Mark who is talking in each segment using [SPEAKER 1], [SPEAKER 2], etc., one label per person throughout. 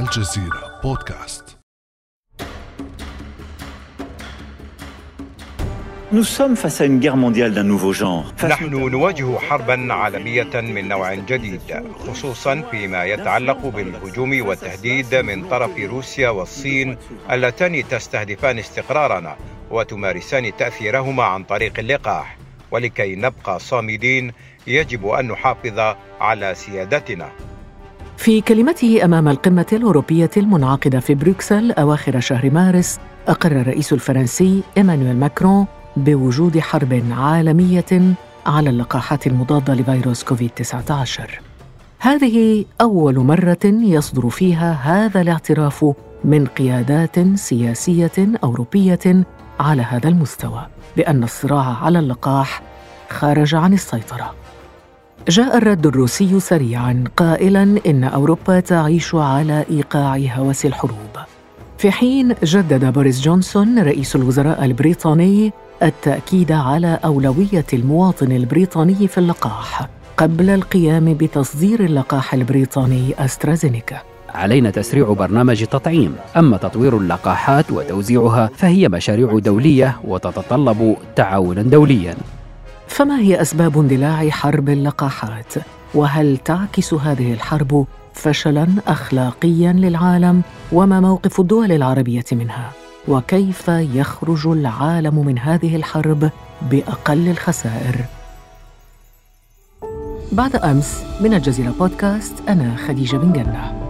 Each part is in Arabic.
[SPEAKER 1] الجزيرة بودكاست.
[SPEAKER 2] Nous sommes face à une guerre mondiale d'un nouveau genre.
[SPEAKER 3] نحن نواجه حربا عالمية من نوع جديد خصوصا فيما يتعلق بالهجوم والتهديد من طرف روسيا والصين اللتان تستهدفان استقرارنا وتمارسان تأثيرهما عن طريق اللقاح. ولكي نبقى صامدين يجب أن نحافظ على سيادتنا.
[SPEAKER 4] في كلمته أمام القمة الأوروبية المنعقدة في بروكسل أواخر شهر مارس أقر الرئيس الفرنسي إيمانويل ماكرون بوجود حرب عالمية على اللقاحات المضادة لفيروس كوفيد 19 هذه أول مرة يصدر فيها هذا الاعتراف من قيادات سياسية أوروبية على هذا المستوى بان الصراع على اللقاح خرج عن السيطرة. جاء الرد الروسي سريعا قائلا إن أوروبا تعيش على إيقاع هوس الحروب. في حين جدد بوريس جونسون رئيس الوزراء البريطاني التأكيد على أولوية المواطن البريطاني في اللقاح قبل القيام بتصدير اللقاح البريطاني أسترازينيكا.
[SPEAKER 5] علينا تسريع برنامج تطعيم أما تطوير اللقاحات وتوزيعها فهي مشاريع دولية وتتطلب تعاونا دوليا.
[SPEAKER 4] فما هي أسباب اندلاع حرب اللقاحات؟ وهل تعكس هذه الحرب فشلا اخلاقيا للعالم؟ وما موقف الدول العربية منها؟ وكيف يخرج العالم من هذه الحرب بأقل الخسائر؟ بعد أمس من الجزيرة بودكاست أنا خديجة بن جنة.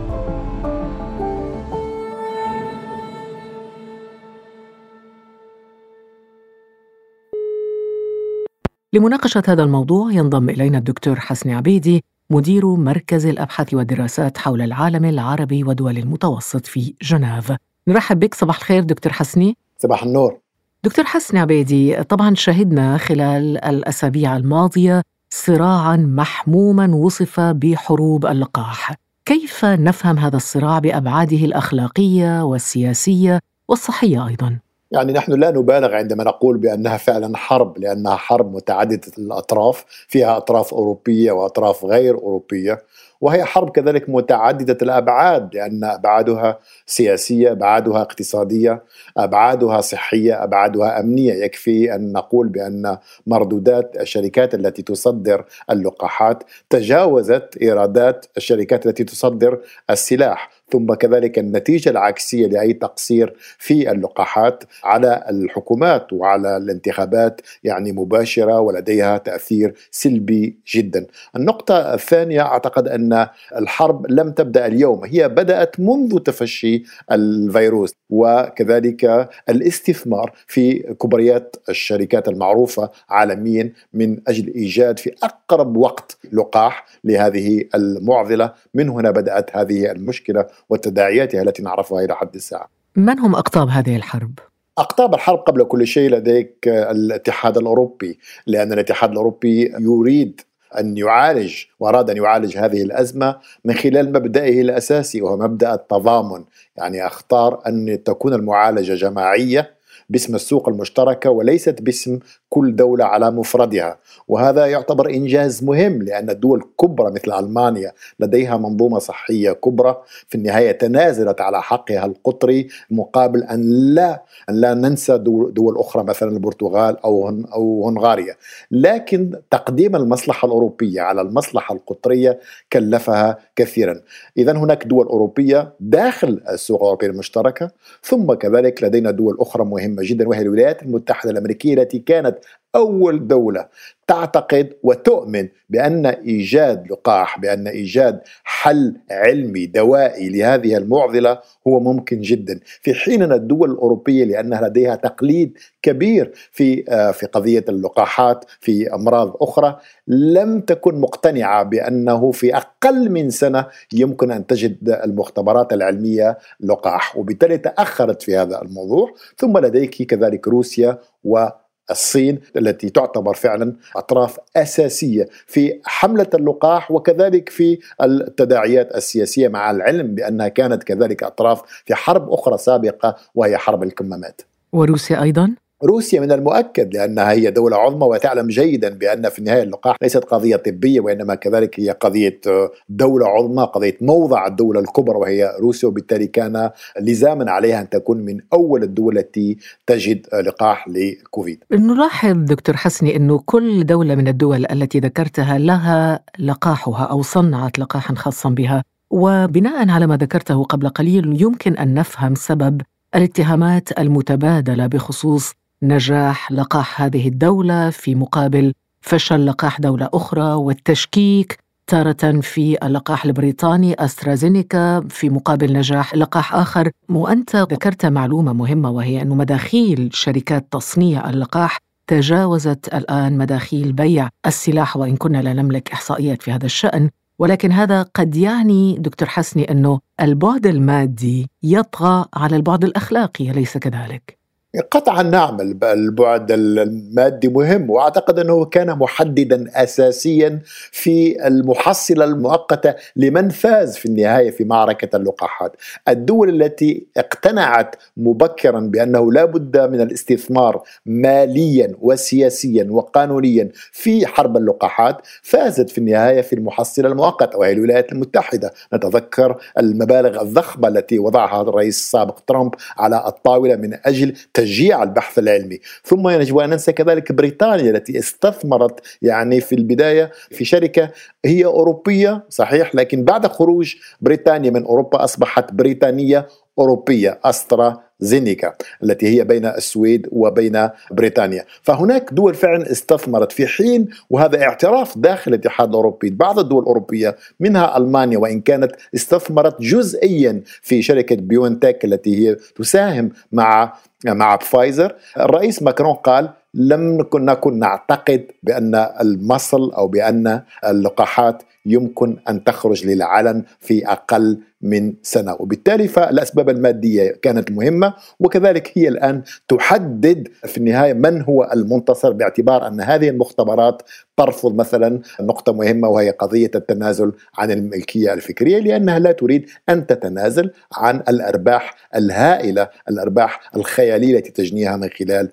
[SPEAKER 4] لمناقشة هذا الموضوع ينضم إلينا الدكتور حسني عبيدي مدير مركز الأبحاث والدراسات حول العالم العربي ودول المتوسط في جنيف. نرحب بك صباح الخير دكتور حسني.
[SPEAKER 6] صباح النور.
[SPEAKER 4] دكتور حسني عبيدي طبعا شهدنا خلال الأسابيع الماضية صراعا محموما وصف بحروب اللقاح. كيف نفهم هذا الصراع بأبعاده الأخلاقية والسياسية والصحية أيضاً؟
[SPEAKER 6] يعني نحن لا نبالغ عندما نقول بأنها فعلا حرب لأنها حرب متعددة الأطراف فيها أطراف أوروبية وأطراف غير أوروبية وهي حرب كذلك متعددة الأبعاد لأن أبعادها سياسية أبعادها اقتصادية أبعادها صحية أبعادها أمنية. يكفي أن نقول بأن مردودات الشركات التي تصدر اللقاحات تجاوزت إيرادات الشركات التي تصدر السلاح. ثم كذلك النتيجة العكسية لأي تقصير في اللقاحات على الحكومات وعلى الانتخابات يعني مباشرة ولديها تأثير سلبي جدا. النقطة الثانية أعتقد أن الحرب لم تبدأ اليوم هي بدأت منذ تفشي الفيروس وكذلك الاستثمار في كبريات الشركات المعروفة عالميا من أجل إيجاد في أقرب وقت لقاح لهذه المعضلة من هنا بدأت هذه المشكلة وتداعياتها التي نعرفها إلى حد الساعة.
[SPEAKER 4] من هم أقطاب هذه الحرب؟
[SPEAKER 6] أقطاب الحرب قبل كل شيء لديك الاتحاد الأوروبي لأن الاتحاد الأوروبي يريد أن يعالج وأراد أن يعالج هذه الأزمة من خلال مبدئه الأساسي وهو مبدأ التضامن يعني أختار أن تكون المعالجة جماعية باسم السوق المشتركة وليست باسم كل دولة على مفردها. وهذا يعتبر إنجاز مهم لأن الدول الكبرى مثل ألمانيا لديها منظومة صحية كبرى. في النهاية تنازلت على حقها القطري مقابل أن لا أن لا ننسى دول, دول أخرى مثلا البرتغال أو أو هنغاريا. لكن تقديم المصلحة الأوروبية على المصلحة القطرية كلفها كثيرا. إذا هناك دول أوروبية داخل السوق الأوروبية المشتركة ثم كذلك لدينا دول أخرى مهمة جدا وهي الولايات المتحدة الأمريكية التي كانت أول دولة تعتقد وتؤمن بأن إيجاد لقاح بأن إيجاد حل علمي دوائي لهذه المعضلة هو ممكن جدا. في حين أن الدول الأوروبية لأنها لديها تقليد كبير في في قضية اللقاحات في أمراض أخرى لم تكن مقتنعة بأنه في أقل من سنة يمكن أن تجد المختبرات العلمية لقاح وبالتالي تأخرت في هذا الموضوع. ثم لديك كذلك روسيا و الصين التي تعتبر فعلا أطراف أساسية في حملة اللقاح وكذلك في التداعيات السياسية مع العلم بأنها كانت كذلك أطراف في حرب أخرى سابقة وهي حرب الكمامات.
[SPEAKER 4] وروسيا أيضا؟
[SPEAKER 6] روسيا من المؤكد لانها هي دولة عظمى وتعلم جيدا بأن في النهاية اللقاح ليست قضية طبية وإنما كذلك هي قضية دولة عظمى، قضية موضع الدولة الكبرى وهي روسيا وبالتالي كان لزاما عليها أن تكون من أول الدول التي تجد لقاح لكوفيد.
[SPEAKER 4] نلاحظ دكتور حسني أنه كل دولة من الدول التي ذكرتها لها لقاحها أو صنعت لقاحا خاصا بها، وبناء على ما ذكرته قبل قليل يمكن أن نفهم سبب الاتهامات المتبادلة بخصوص نجاح لقاح هذه الدولة في مقابل فشل لقاح دولة أخرى والتشكيك تارة في اللقاح البريطاني أسترازينيكا في مقابل نجاح لقاح آخر وأنت ذكرت معلومة مهمة وهي أن مداخيل شركات تصنيع اللقاح تجاوزت الآن مداخيل بيع السلاح وإن كنا لا نملك إحصائيات في هذا الشأن ولكن هذا قد يعني دكتور حسني أنه البعد المادي يطغى على البعد الأخلاقي أليس كذلك؟
[SPEAKER 6] قطعا نعم البعد المادي مهم وأعتقد أنه كان محددا اساسيا في المحصلة المؤقتة لمن فاز في النهاية في معركة اللقاحات. الدول التي اقتنعت مبكرا بأنه لا بد من الاستثمار ماليا وسياسيا وقانونيا في حرب اللقاحات فازت في النهاية في المحصلة المؤقتة وهي الولايات المتحدة، نتذكر المبالغ الضخمة التي وضعها الرئيس السابق ترامب على الطاولة من أجل تشجيع البحث العلمي. ثم يجب أن ننسى كذلك بريطانيا التي استثمرت يعني في البداية في شركة هي أوروبية صحيح لكن بعد خروج بريطانيا من أوروبا أصبحت بريطانية أوروبية أسترا زينيكا التي هي بين السويد وبين بريطانيا. فهناك دول فعلا استثمرت في حين وهذا اعتراف داخل الاتحاد الأوروبي بعض الدول الأوروبية منها ألمانيا وإن كانت استثمرت جزئيا في شركة بيونتك التي هي تساهم مع مع فايزر. الرئيس ماكرون قال لم نكن نكن نعتقد بأن المصل أو بأن اللقاحات يمكن أن تخرج للعلن في أقل من سنة. وبالتالي فالأسباب المادية كانت مهمة وكذلك هي الآن تحدد في النهاية من هو المنتصر باعتبار أن هذه المختبرات ترفض مثلا نقطة مهمة وهي قضية التنازل عن الملكية الفكرية لأنها لا تريد أن تتنازل عن الأرباح الهائلة الأرباح الخيالية التي تجنيها من خلال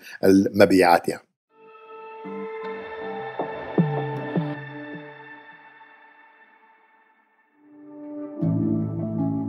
[SPEAKER 6] مبيعاتها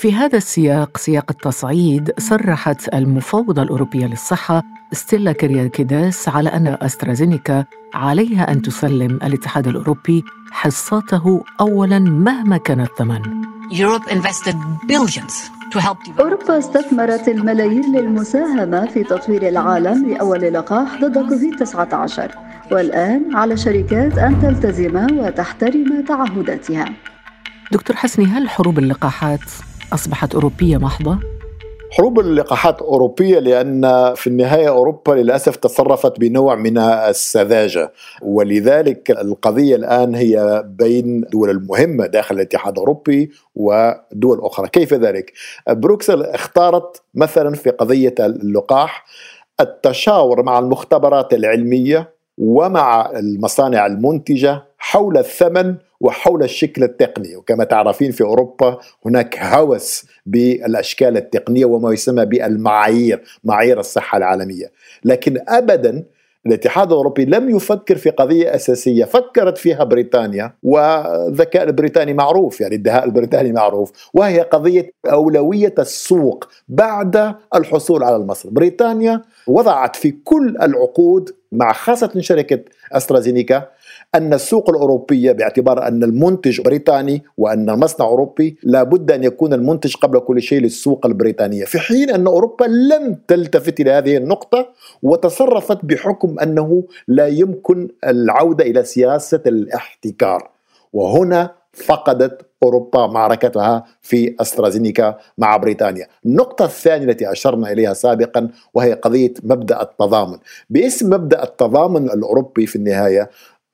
[SPEAKER 4] في هذا السياق سياق التصعيد صرحت المفوضة الأوروبية للصحة ستيلا كرياكيداس على أن أسترازينيكا عليها أن تسلم الاتحاد الأوروبي حصته أولاً مهما كان الثمن.
[SPEAKER 7] أوروبا استثمرت الملايين للمساهمة في تطوير العالم لأول لقاح ضد كوفيد-19 والآن على الشركات أن تلتزم وتحترم تعهداتها.
[SPEAKER 4] دكتور حسني هل حروب اللقاحات أصبحت أوروبية محضة؟
[SPEAKER 6] حروب اللقاحات أوروبية لأن في النهاية أوروبا للأسف تصرفت بنوع من السذاجة ولذلك القضية الآن هي بين دول المهمة داخل الاتحاد الأوروبي ودول أخرى كيف ذلك؟ بروكسل اختارت مثلا في قضية اللقاح التشاور مع المختبرات العلمية ومع المصانع المنتجة حول الثمن وحول الشكل التقني. وكما تعرفين في أوروبا هناك هوس بالأشكال التقنية وما يسمى بالمعايير معايير الصحة العالمية. لكن أبدا الاتحاد الأوروبي لم يفكر في قضية أساسية. فكرت فيها بريطانيا والذكاء البريطاني معروف يعني الدهاء البريطاني معروف. وهي قضية أولوية السوق بعد الحصول على المصل بريطانيا وضعت في كل العقود مع خاصة شركة أسترازينيكا أن السوق الأوروبية باعتبار أن المنتج بريطاني وأن المصنع أوروبي لابد أن يكون المنتج قبل كل شيء للسوق البريطانية في حين أن أوروبا لم تلتفت إلى هذه النقطة وتصرفت بحكم أنه لا يمكن العودة إلى سياسة الاحتكار وهنا فقدت أوروبا معركتها في أسترازينيكا مع بريطانيا. النقطة الثانية التي أشرنا إليها سابقا وهي قضية مبدأ التضامن. باسم مبدأ التضامن الأوروبي في النهاية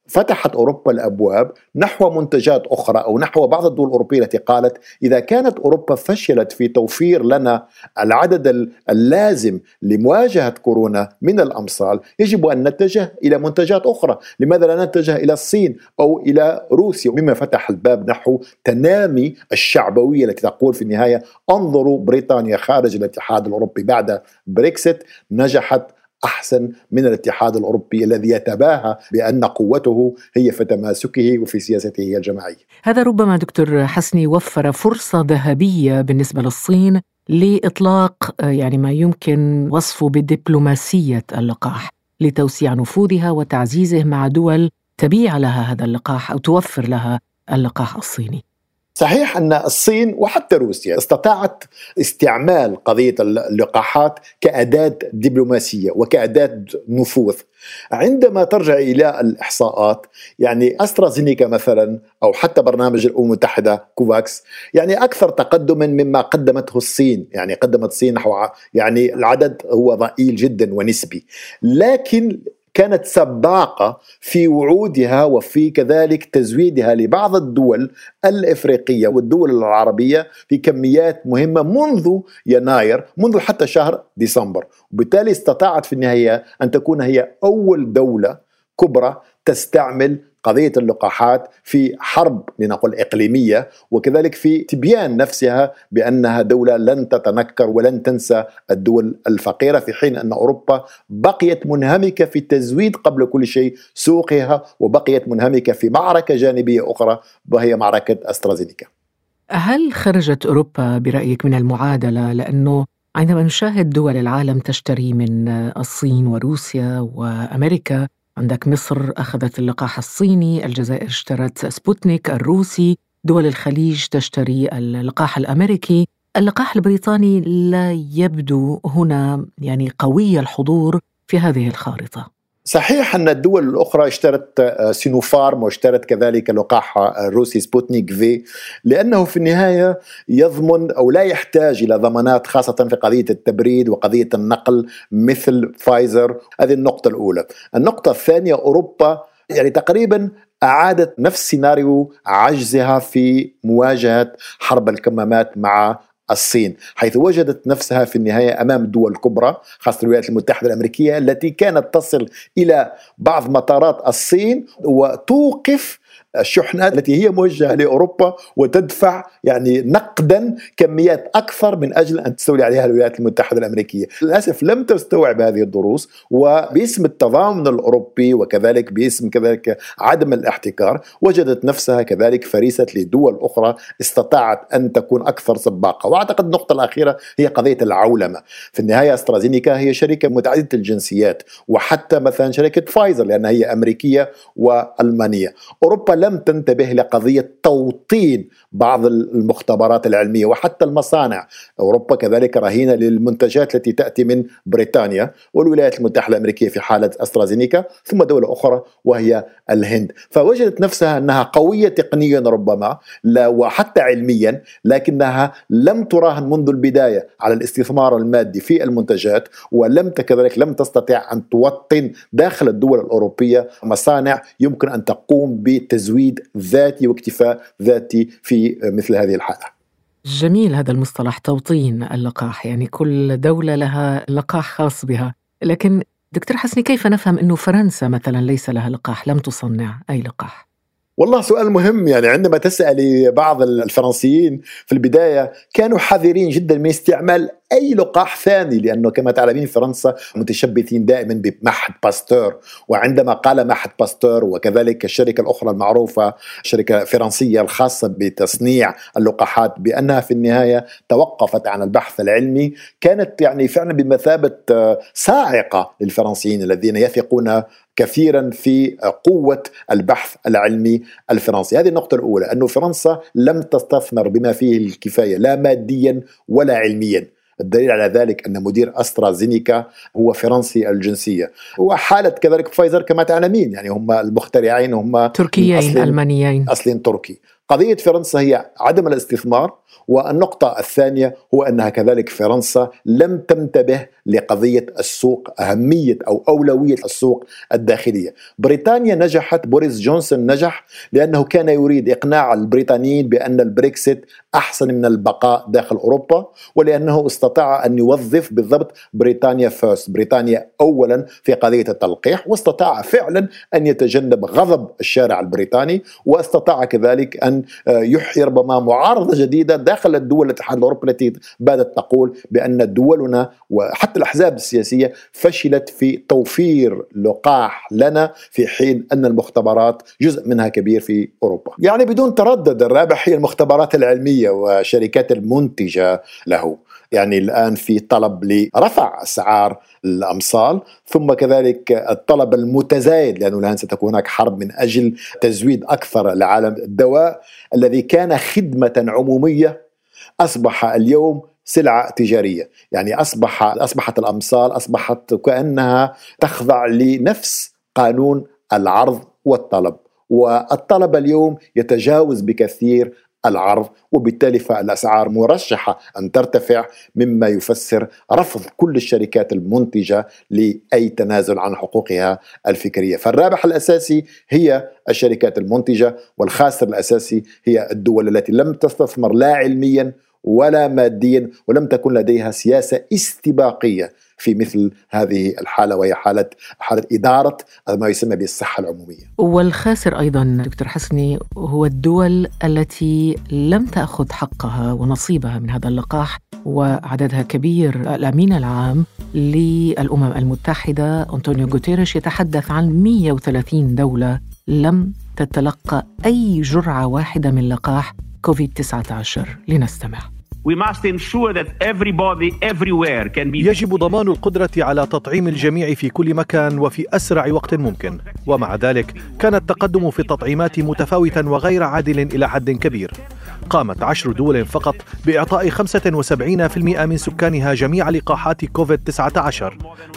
[SPEAKER 6] فتحت أوروبا الأبواب نحو منتجات أخرى أو نحو بعض الدول الأوروبية التي قالت إذا كانت أوروبا فشلت في توفير لنا العدد اللازم لمواجهة كورونا من الأمصال يجب أن نتجه إلى منتجات أخرى، لماذا لا نتجه إلى الصين أو إلى روسيا؟ مما فتح الباب نحو تنامي الشعبوية التي تقول في النهاية انظروا بريطانيا خارج الاتحاد الأوروبي بعد بريكسيت نجحت أحسن من الاتحاد الأوروبي الذي يتباهى بأن قوته هي في تماسكه وفي سياسته الجماعية.
[SPEAKER 4] هذا ربما دكتور حسني وفر فرصة ذهبية بالنسبة للصين لإطلاق يعني ما يمكن وصفه بدبلوماسية اللقاح لتوسيع نفوذها وتعزيزه مع دول تبيع لها هذا اللقاح أو توفر لها اللقاح الصيني.
[SPEAKER 6] صحيح أن الصين وحتى روسيا استطاعت استعمال قضية اللقاحات كأداة دبلوماسية وكأداة نفوذ. عندما ترجع إلى الإحصاءات يعني أسترازينيكا مثلا أو حتى برنامج الأمم المتحدة كوفاكس يعني أكثر تقدما مما قدمته الصين. يعني قدمت الصين نحو يعني العدد هو ضئيل جدا ونسبي. لكن كانت سباقة في وعودها وفي كذلك تزويدها لبعض الدول الإفريقية والدول العربية في كميات مهمة منذ يناير منذ حتى شهر ديسمبر. وبالتالي استطاعت في النهاية أن تكون هي أول دولة كبرى تستعمل قضية اللقاحات في حرب لنقل إقليمية وكذلك في تبيان نفسها بأنها دولة لن تتنكر ولن تنسى الدول الفقيرة في حين أن أوروبا بقيت منهمكة في تزويد قبل كل شيء سوقها وبقيت منهمكة في معركة جانبية أخرى وهي معركة أسترازينيكا.
[SPEAKER 4] هل خرجت أوروبا برأيك من المعادلة لأنه عندما نشاهد دول العالم تشتري من الصين وروسيا وأمريكا عندك مصر أخذت اللقاح الصيني الجزائر اشترت سبوتنيك الروسي دول الخليج تشتري اللقاح الأمريكي. اللقاح البريطاني لا يبدو هنا يعني قوي الحضور في هذه الخارطة.
[SPEAKER 6] صحيح أن الدول الأخرى اشترت آه، سينوفارم واشترت كذلك لقاح الروسي سبوتنيك في لأنه في النهاية يضمن أو لا يحتاج إلى ضمانات خاصة في قضية التبريد وقضية النقل مثل فايزر. هذه النقطة الأولى. النقطة الثانية أوروبا يعني تقريبا أعادت نفس سيناريو عجزها في مواجهة حرب الكمامات مع الصين حيث وجدت نفسها في النهاية أمام الدول الكبرى خاصة الولايات المتحدة الأمريكية التي كانت تصل إلى بعض مطارات الصين وتوقف الشحنات التي هي موجهة لأوروبا وتدفع يعني نقدا كميات أكثر من أجل أن تستولي عليها الولايات المتحدة الأمريكية، للأسف لم تستوعب هذه الدروس وباسم التضامن الأوروبي وكذلك باسم كذلك عدم الاحتكار وجدت نفسها كذلك فريسة لدول أخرى استطاعت أن تكون أكثر سباقة، وأعتقد النقطة الأخيرة هي قضية العولمة، في النهاية أسترازينيكا هي شركه متعددة الجنسيات وحتى مثلا شركة فايزر لأنها هي أمريكية وألمانية، أوروبا لم تنتبه لقضية توطين بعض المختبرات العلمية وحتى المصانع، أوروبا كذلك رهينة للمنتجات التي تأتي من بريطانيا والولايات المتحدة الأمريكية في حالة أسترازينيكا، ثم دولة أخرى وهي الهند، فوجدت نفسها أنها قوية تقنيا ربما لا وحتى علميا لكنها لم تراهن منذ البداية على الاستثمار المادي في المنتجات ولم كذلك لم تستطع أن توطن داخل الدول الأوروبية مصانع يمكن أن تقوم بتزويد تزويد ذاتي واكتفاء ذاتي في مثل هذه الحالة.
[SPEAKER 4] جميل هذا المصطلح توطين اللقاح يعني كل دولة لها لقاح خاص بها. لكن دكتور حسني كيف نفهم أنه فرنسا مثلا ليس لها لقاح لم تصنع أي لقاح؟
[SPEAKER 6] والله سؤال مهم يعني عندما تسألي بعض الفرنسيين في البداية كانوا حذرين جدا من استعمال أي لقاح ثاني لأنه كما تعلمين فرنسا متشبثين دائما بمعهد باستور وعندما قال معهد باستور وكذلك الشركة الأخرى المعروفة شركة فرنسية الخاصة بتصنيع اللقاحات بأنها في النهاية توقفت عن البحث العلمي كانت يعني فعلا بمثابة صاعقه للفرنسيين الذين يثقون كثيرا في قوة البحث العلمي الفرنسي. هذه النقطة الأولى أن فرنسا لم تستثمر بما فيه الكفاية لا ماديا ولا علميا. الدليل على ذلك أن مدير أسترازينيكا هو فرنسي الجنسية. وحالة كذلك فايزر كما تعلمين يعني هم المخترعين هم
[SPEAKER 4] تركيين ألمانيين.
[SPEAKER 6] أصلين تركي. قضية فرنسا هي عدم الاستثمار والنقطة الثانية هو أنها كذلك فرنسا لم تنتبه لقضية السوق أهمية أو أولوية السوق الداخلية. بريطانيا نجحت بوريس جونسون نجح لأنه كان يريد إقناع البريطانيين بأن البريكسيت أحسن من البقاء داخل أوروبا ولأنه استطاع أن يوظف بالضبط بريطانيا first بريطانيا أولا في قضية التلقيح واستطاع فعلا أن يتجنب غضب الشارع البريطاني واستطاع كذلك أن يحيي ربما معارضة جديدة داخل الدول الاتحاد الأوروبي التي باتت تقول بأن دولنا وحتى الأحزاب السياسية فشلت في توفير لقاح لنا في حين أن المختبرات جزء منها كبير في أوروبا. يعني بدون تردد الرابح هي المختبرات العلمية وشركات المنتجة له. يعني الآن في طلب لرفع أسعار الأمصال ثم كذلك الطلب المتزايد لأنه الآن ستكون هناك حرب من أجل تزويد أكثر لعالم الدواء الذي كان خدمة عمومية أصبح اليوم سلعة تجارية. يعني أصبح أصبحت الأمصال أصبحت كأنها تخضع لنفس قانون العرض والطلب. والطلب اليوم يتجاوز بكثير العرض وبالتالي فالأسعار مرشحة أن ترتفع مما يفسر رفض كل الشركات المنتجة لأي تنازل عن حقوقها الفكرية، فالرابح الأساسي هي الشركات المنتجة والخاسر الأساسي هي الدول التي لم تستثمر لا علميا ولا ماديا ولم تكن لديها سياسة استباقية في مثل هذه الحالة وهي حالة حالة إدارة ما يسمى بالصحة العمومية.
[SPEAKER 4] والخاسر أيضا دكتور حسني هو الدول التي لم تأخذ حقها ونصيبها من هذا اللقاح وعددها كبير. الأمين العام للأمم المتحدة أنطونيو غوتيريش يتحدث عن 130 دولة لم تتلقى أي جرعة واحدة من لقاح كوفيد 19 لنستمع.
[SPEAKER 8] يجب ضمان القدرة على تطعيم الجميع في كل مكان وفي أسرع وقت ممكن. ومع ذلك كان التقدم في التطعيمات متفاوتا وغير عادل إلى حد كبير. قامت عشر دول فقط بإعطاء 75% من سكانها جميع لقاحات كوفيد-19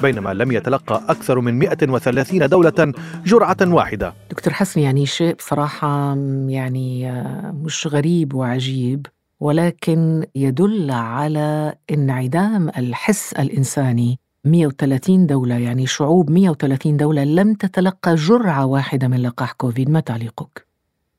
[SPEAKER 8] بينما لم يتلقى أكثر من 130 دولة جرعة واحدة.
[SPEAKER 4] دكتور حسن يعني شيء بصراحة يعني مش غريب وعجيب. ولكن يدل على انعدام الحس الإنساني 130 دولة يعني شعوب 130 دولة لم تتلقى جرعة واحدة من لقاح كوفيد ما تعليقك؟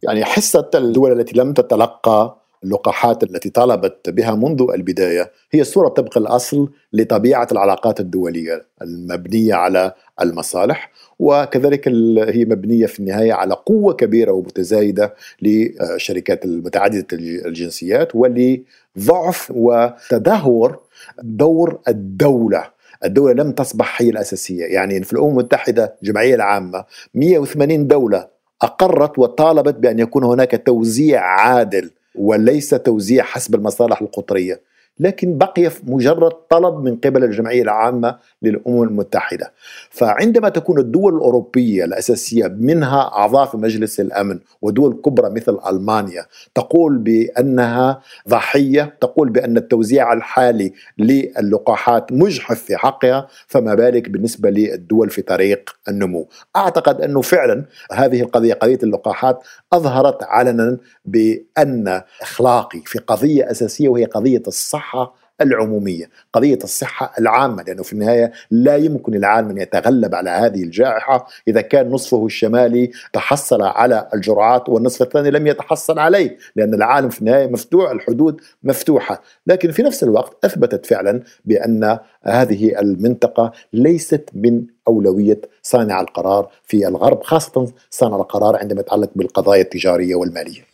[SPEAKER 6] يعني حصة الدول التي لم تتلقى اللقاحات التي طالبت بها منذ البداية هي الصورة طبق الأصل لطبيعة العلاقات الدولية المبنية على المصالح وكذلك هي مبنية في النهاية على قوة كبيرة ومتزايدة للشركات المتعددة الجنسيات ولضعف وتدهور دور الدولة. الدولة لم تصبح هي الأساسية. يعني في الأمم المتحدة الجمعية العامة 180 دولة أقرت وطالبت بأن يكون هناك توزيع عادل وليس توزيع حسب المصالح القطرية. لكن بقي مجرد طلب من قبل الجمعية العامة للأمم المتحدة. فعندما تكون الدول الأوروبية الأساسية منها أعضاء في مجلس الأمن ودول كبرى مثل ألمانيا تقول بأنها ضحية تقول بأن التوزيع الحالي للقاحات مجحف في حقها فما بالك بالنسبة للدول في طريق النمو. أعتقد أنه فعلا هذه القضية قضية اللقاحات أظهرت علنا بأن أخلاقي في قضية أساسية وهي قضية الصحة العمومية، قضية الصحة العامة لأنه في النهاية لا يمكن العالم أن يتغلب على هذه الجائحة. إذا كان نصفه الشمالي تحصل على الجرعات والنصف الثاني لم يتحصل عليه، لأن العالم في النهاية مفتوح، الحدود مفتوحة، لكن في نفس الوقت أثبتت فعلا بأن هذه المنطقة ليست من أولوية صانع القرار في الغرب، خاصة صانع القرار عندما يتعلق بالقضايا التجارية والمالية.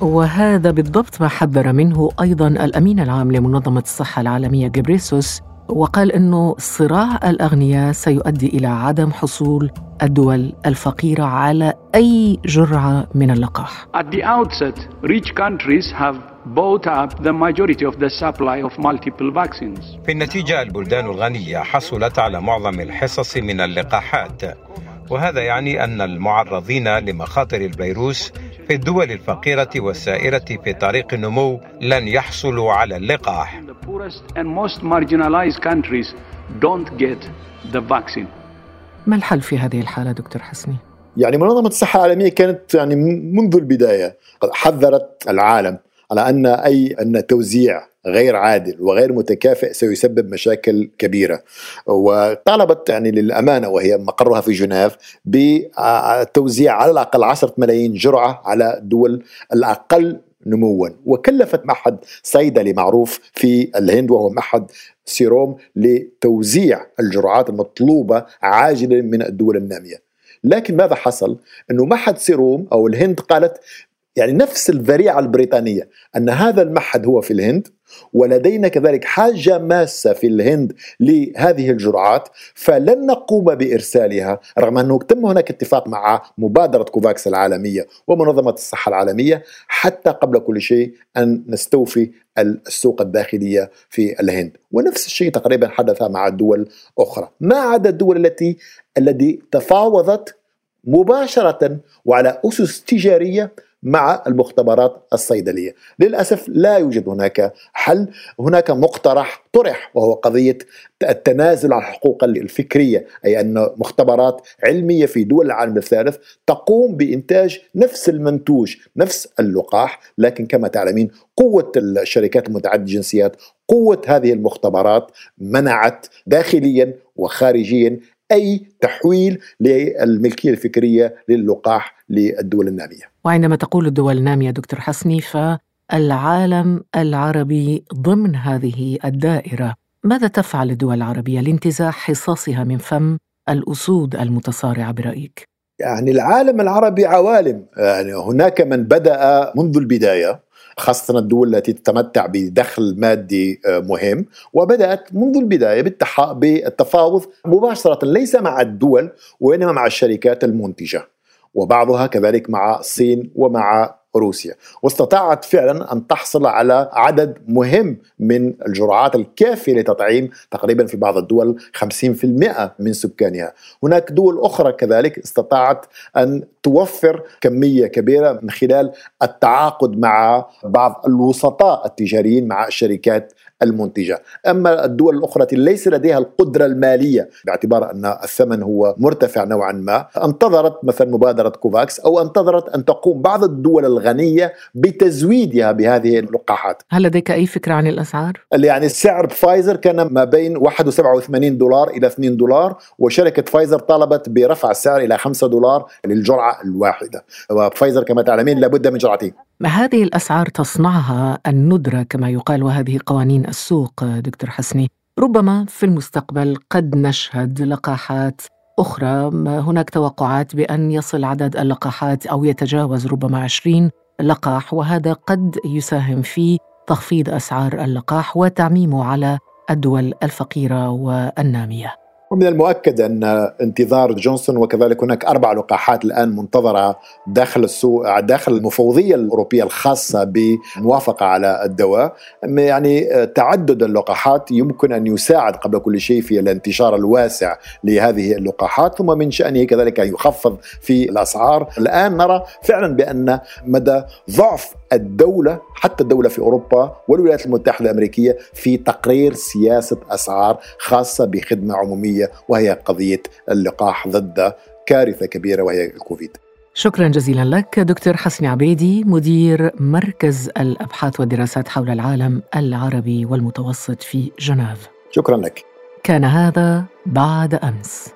[SPEAKER 4] وهذا بالضبط ما حذر منه أيضا الأمين العام لمنظمة الصحة العالمية جبريسوس وقال إنه صراع الأغنياء سيؤدي إلى عدم حصول الدول الفقيرة على أي جرعة من اللقاح.
[SPEAKER 9] At the outset, rich countries have bought up the majority of the supply of multiple vaccines.
[SPEAKER 3] في النتيجة البلدان الغنية حصلت على معظم الحصص من اللقاحات وهذا يعني أن المعرضين لمخاطر الفيروس في الدول الفقيرة والسائرة في طريق النمو لن يحصلوا على اللقاح.
[SPEAKER 4] ما الحل في هذه الحالة دكتور حسني؟
[SPEAKER 6] يعني منظمة الصحة العالمية كانت يعني منذ البداية حذرت العالم على أن أي أن توزيع غير عادل وغير متكافئ سيسبب مشاكل كبيرة. وطالبت يعني للأمانة وهي مقرها في جنيف بتوزيع على الأقل 10 ملايين جرعة على الدول الأقل نموا. وكلفت معهد صيدلي معروف في الهند وهو معهد سيروم لتوزيع الجرعات المطلوبة عاجلا من الدول النامية. لكن ماذا حصل؟ إنه معهد سيروم أو الهند قالت يعني نفس الذريعة البريطانية أن هذا المعهد هو في الهند ولدينا كذلك حاجة ماسة في الهند لهذه الجرعات فلن نقوم بإرسالها رغم أنه تم هناك اتفاق مع مبادرة كوفاكس العالمية ومنظمة الصحة العالمية حتى قبل كل شيء أن نستوفي السوق الداخلية في الهند. ونفس الشيء تقريبا حدث مع دول أخرى. ما عدا الدول التي التي تفاوضت مباشرة وعلى أسس تجارية مع المختبرات الصيدلية للأسف لا يوجد هناك حل هناك مقترح طرح وهو قضية التنازل عن الحقوق الفكرية أي أن مختبرات علمية في دول العالم الثالث تقوم بإنتاج نفس المنتوج نفس اللقاح لكن كما تعلمين قوة الشركات المتعددة الجنسيات قوة هذه المختبرات منعت داخليا وخارجيا أي تحويل للملكية الفكرية للقاح للدول النامية.
[SPEAKER 4] وعندما تقول الدول الناميه دكتور حسني فالعالم العربي ضمن هذه الدائرة، ماذا تفعل الدول العربية لانتزاع حصصها من فم الأسود المتصارعه برأيك؟
[SPEAKER 6] يعني العالم العربي عوالم، يعني هناك من بدأ منذ البداية خاصة الدول التي تتمتع بدخل مادي آه، مهم وبدأت منذ البداية بالتفاوض مباشرة ليس مع الدول وإنما مع الشركات المنتجة. وبعضها كذلك مع الصين ومع روسيا. واستطاعت فعلا أن تحصل على عدد مهم من الجرعات الكافية لتطعيم تقريبا في بعض الدول 50% من سكانها. هناك دول أخرى كذلك استطاعت أن توفر كمية كبيرة من خلال التعاقد مع بعض الوسطاء التجاريين مع الشركات المنتجة. أما الدول الأخرى التي ليس لديها القدرة المالية باعتبار أن الثمن هو مرتفع نوعا ما انتظرت مثلا مبادرة كوفاكس أو انتظرت أن تقوم بعض الدول الغنية بتزويدها بهذه اللقاحات.
[SPEAKER 4] هل لديك أي فكرة عن الأسعار؟
[SPEAKER 6] يعني السعر فايزر كان ما بين 1.87 دولار إلى 2 دولار وشركة فايزر طالبت برفع السعر إلى 5 دولار للجرعة الواحدة. وفايزر كما تعلمين لابد من جرعتين.
[SPEAKER 4] هذه الأسعار تصنعها الندرة كما يقال وهذه قوانين السوق دكتور حسني؟ ربما في المستقبل قد نشهد لقاحات أخرى هناك توقعات بأن يصل عدد اللقاحات أو يتجاوز ربما 20 لقاح وهذا قد يساهم في تخفيض أسعار اللقاح وتعميمه على الدول الفقيرة والنامية.
[SPEAKER 6] ومن المؤكد أن انتظار جونسون وكذلك هناك أربع لقاحات الآن منتظرة داخل السوق داخل المفوضية الأوروبية الخاصة بموافقة على الدواء. يعني تعدد اللقاحات يمكن أن يساعد قبل كل شيء في الانتشار الواسع لهذه اللقاحات ثم من شأنه كذلك أن يخفض في الأسعار. الآن نرى فعلا بأن مدى ضعف الدولة حتى الدولة في أوروبا والولايات المتحدة الأمريكية في تقرير سياسة أسعار خاصة بخدمة عمومية وهي قضية اللقاح ضد كارثة كبيرة وهي الكوفيد.
[SPEAKER 4] شكرا جزيلا لك دكتور حسني عبيدي مدير مركز الأبحاث والدراسات حول العالم العربي والمتوسط في جنيف.
[SPEAKER 6] شكرا لك.
[SPEAKER 4] كان هذا بعد أمس.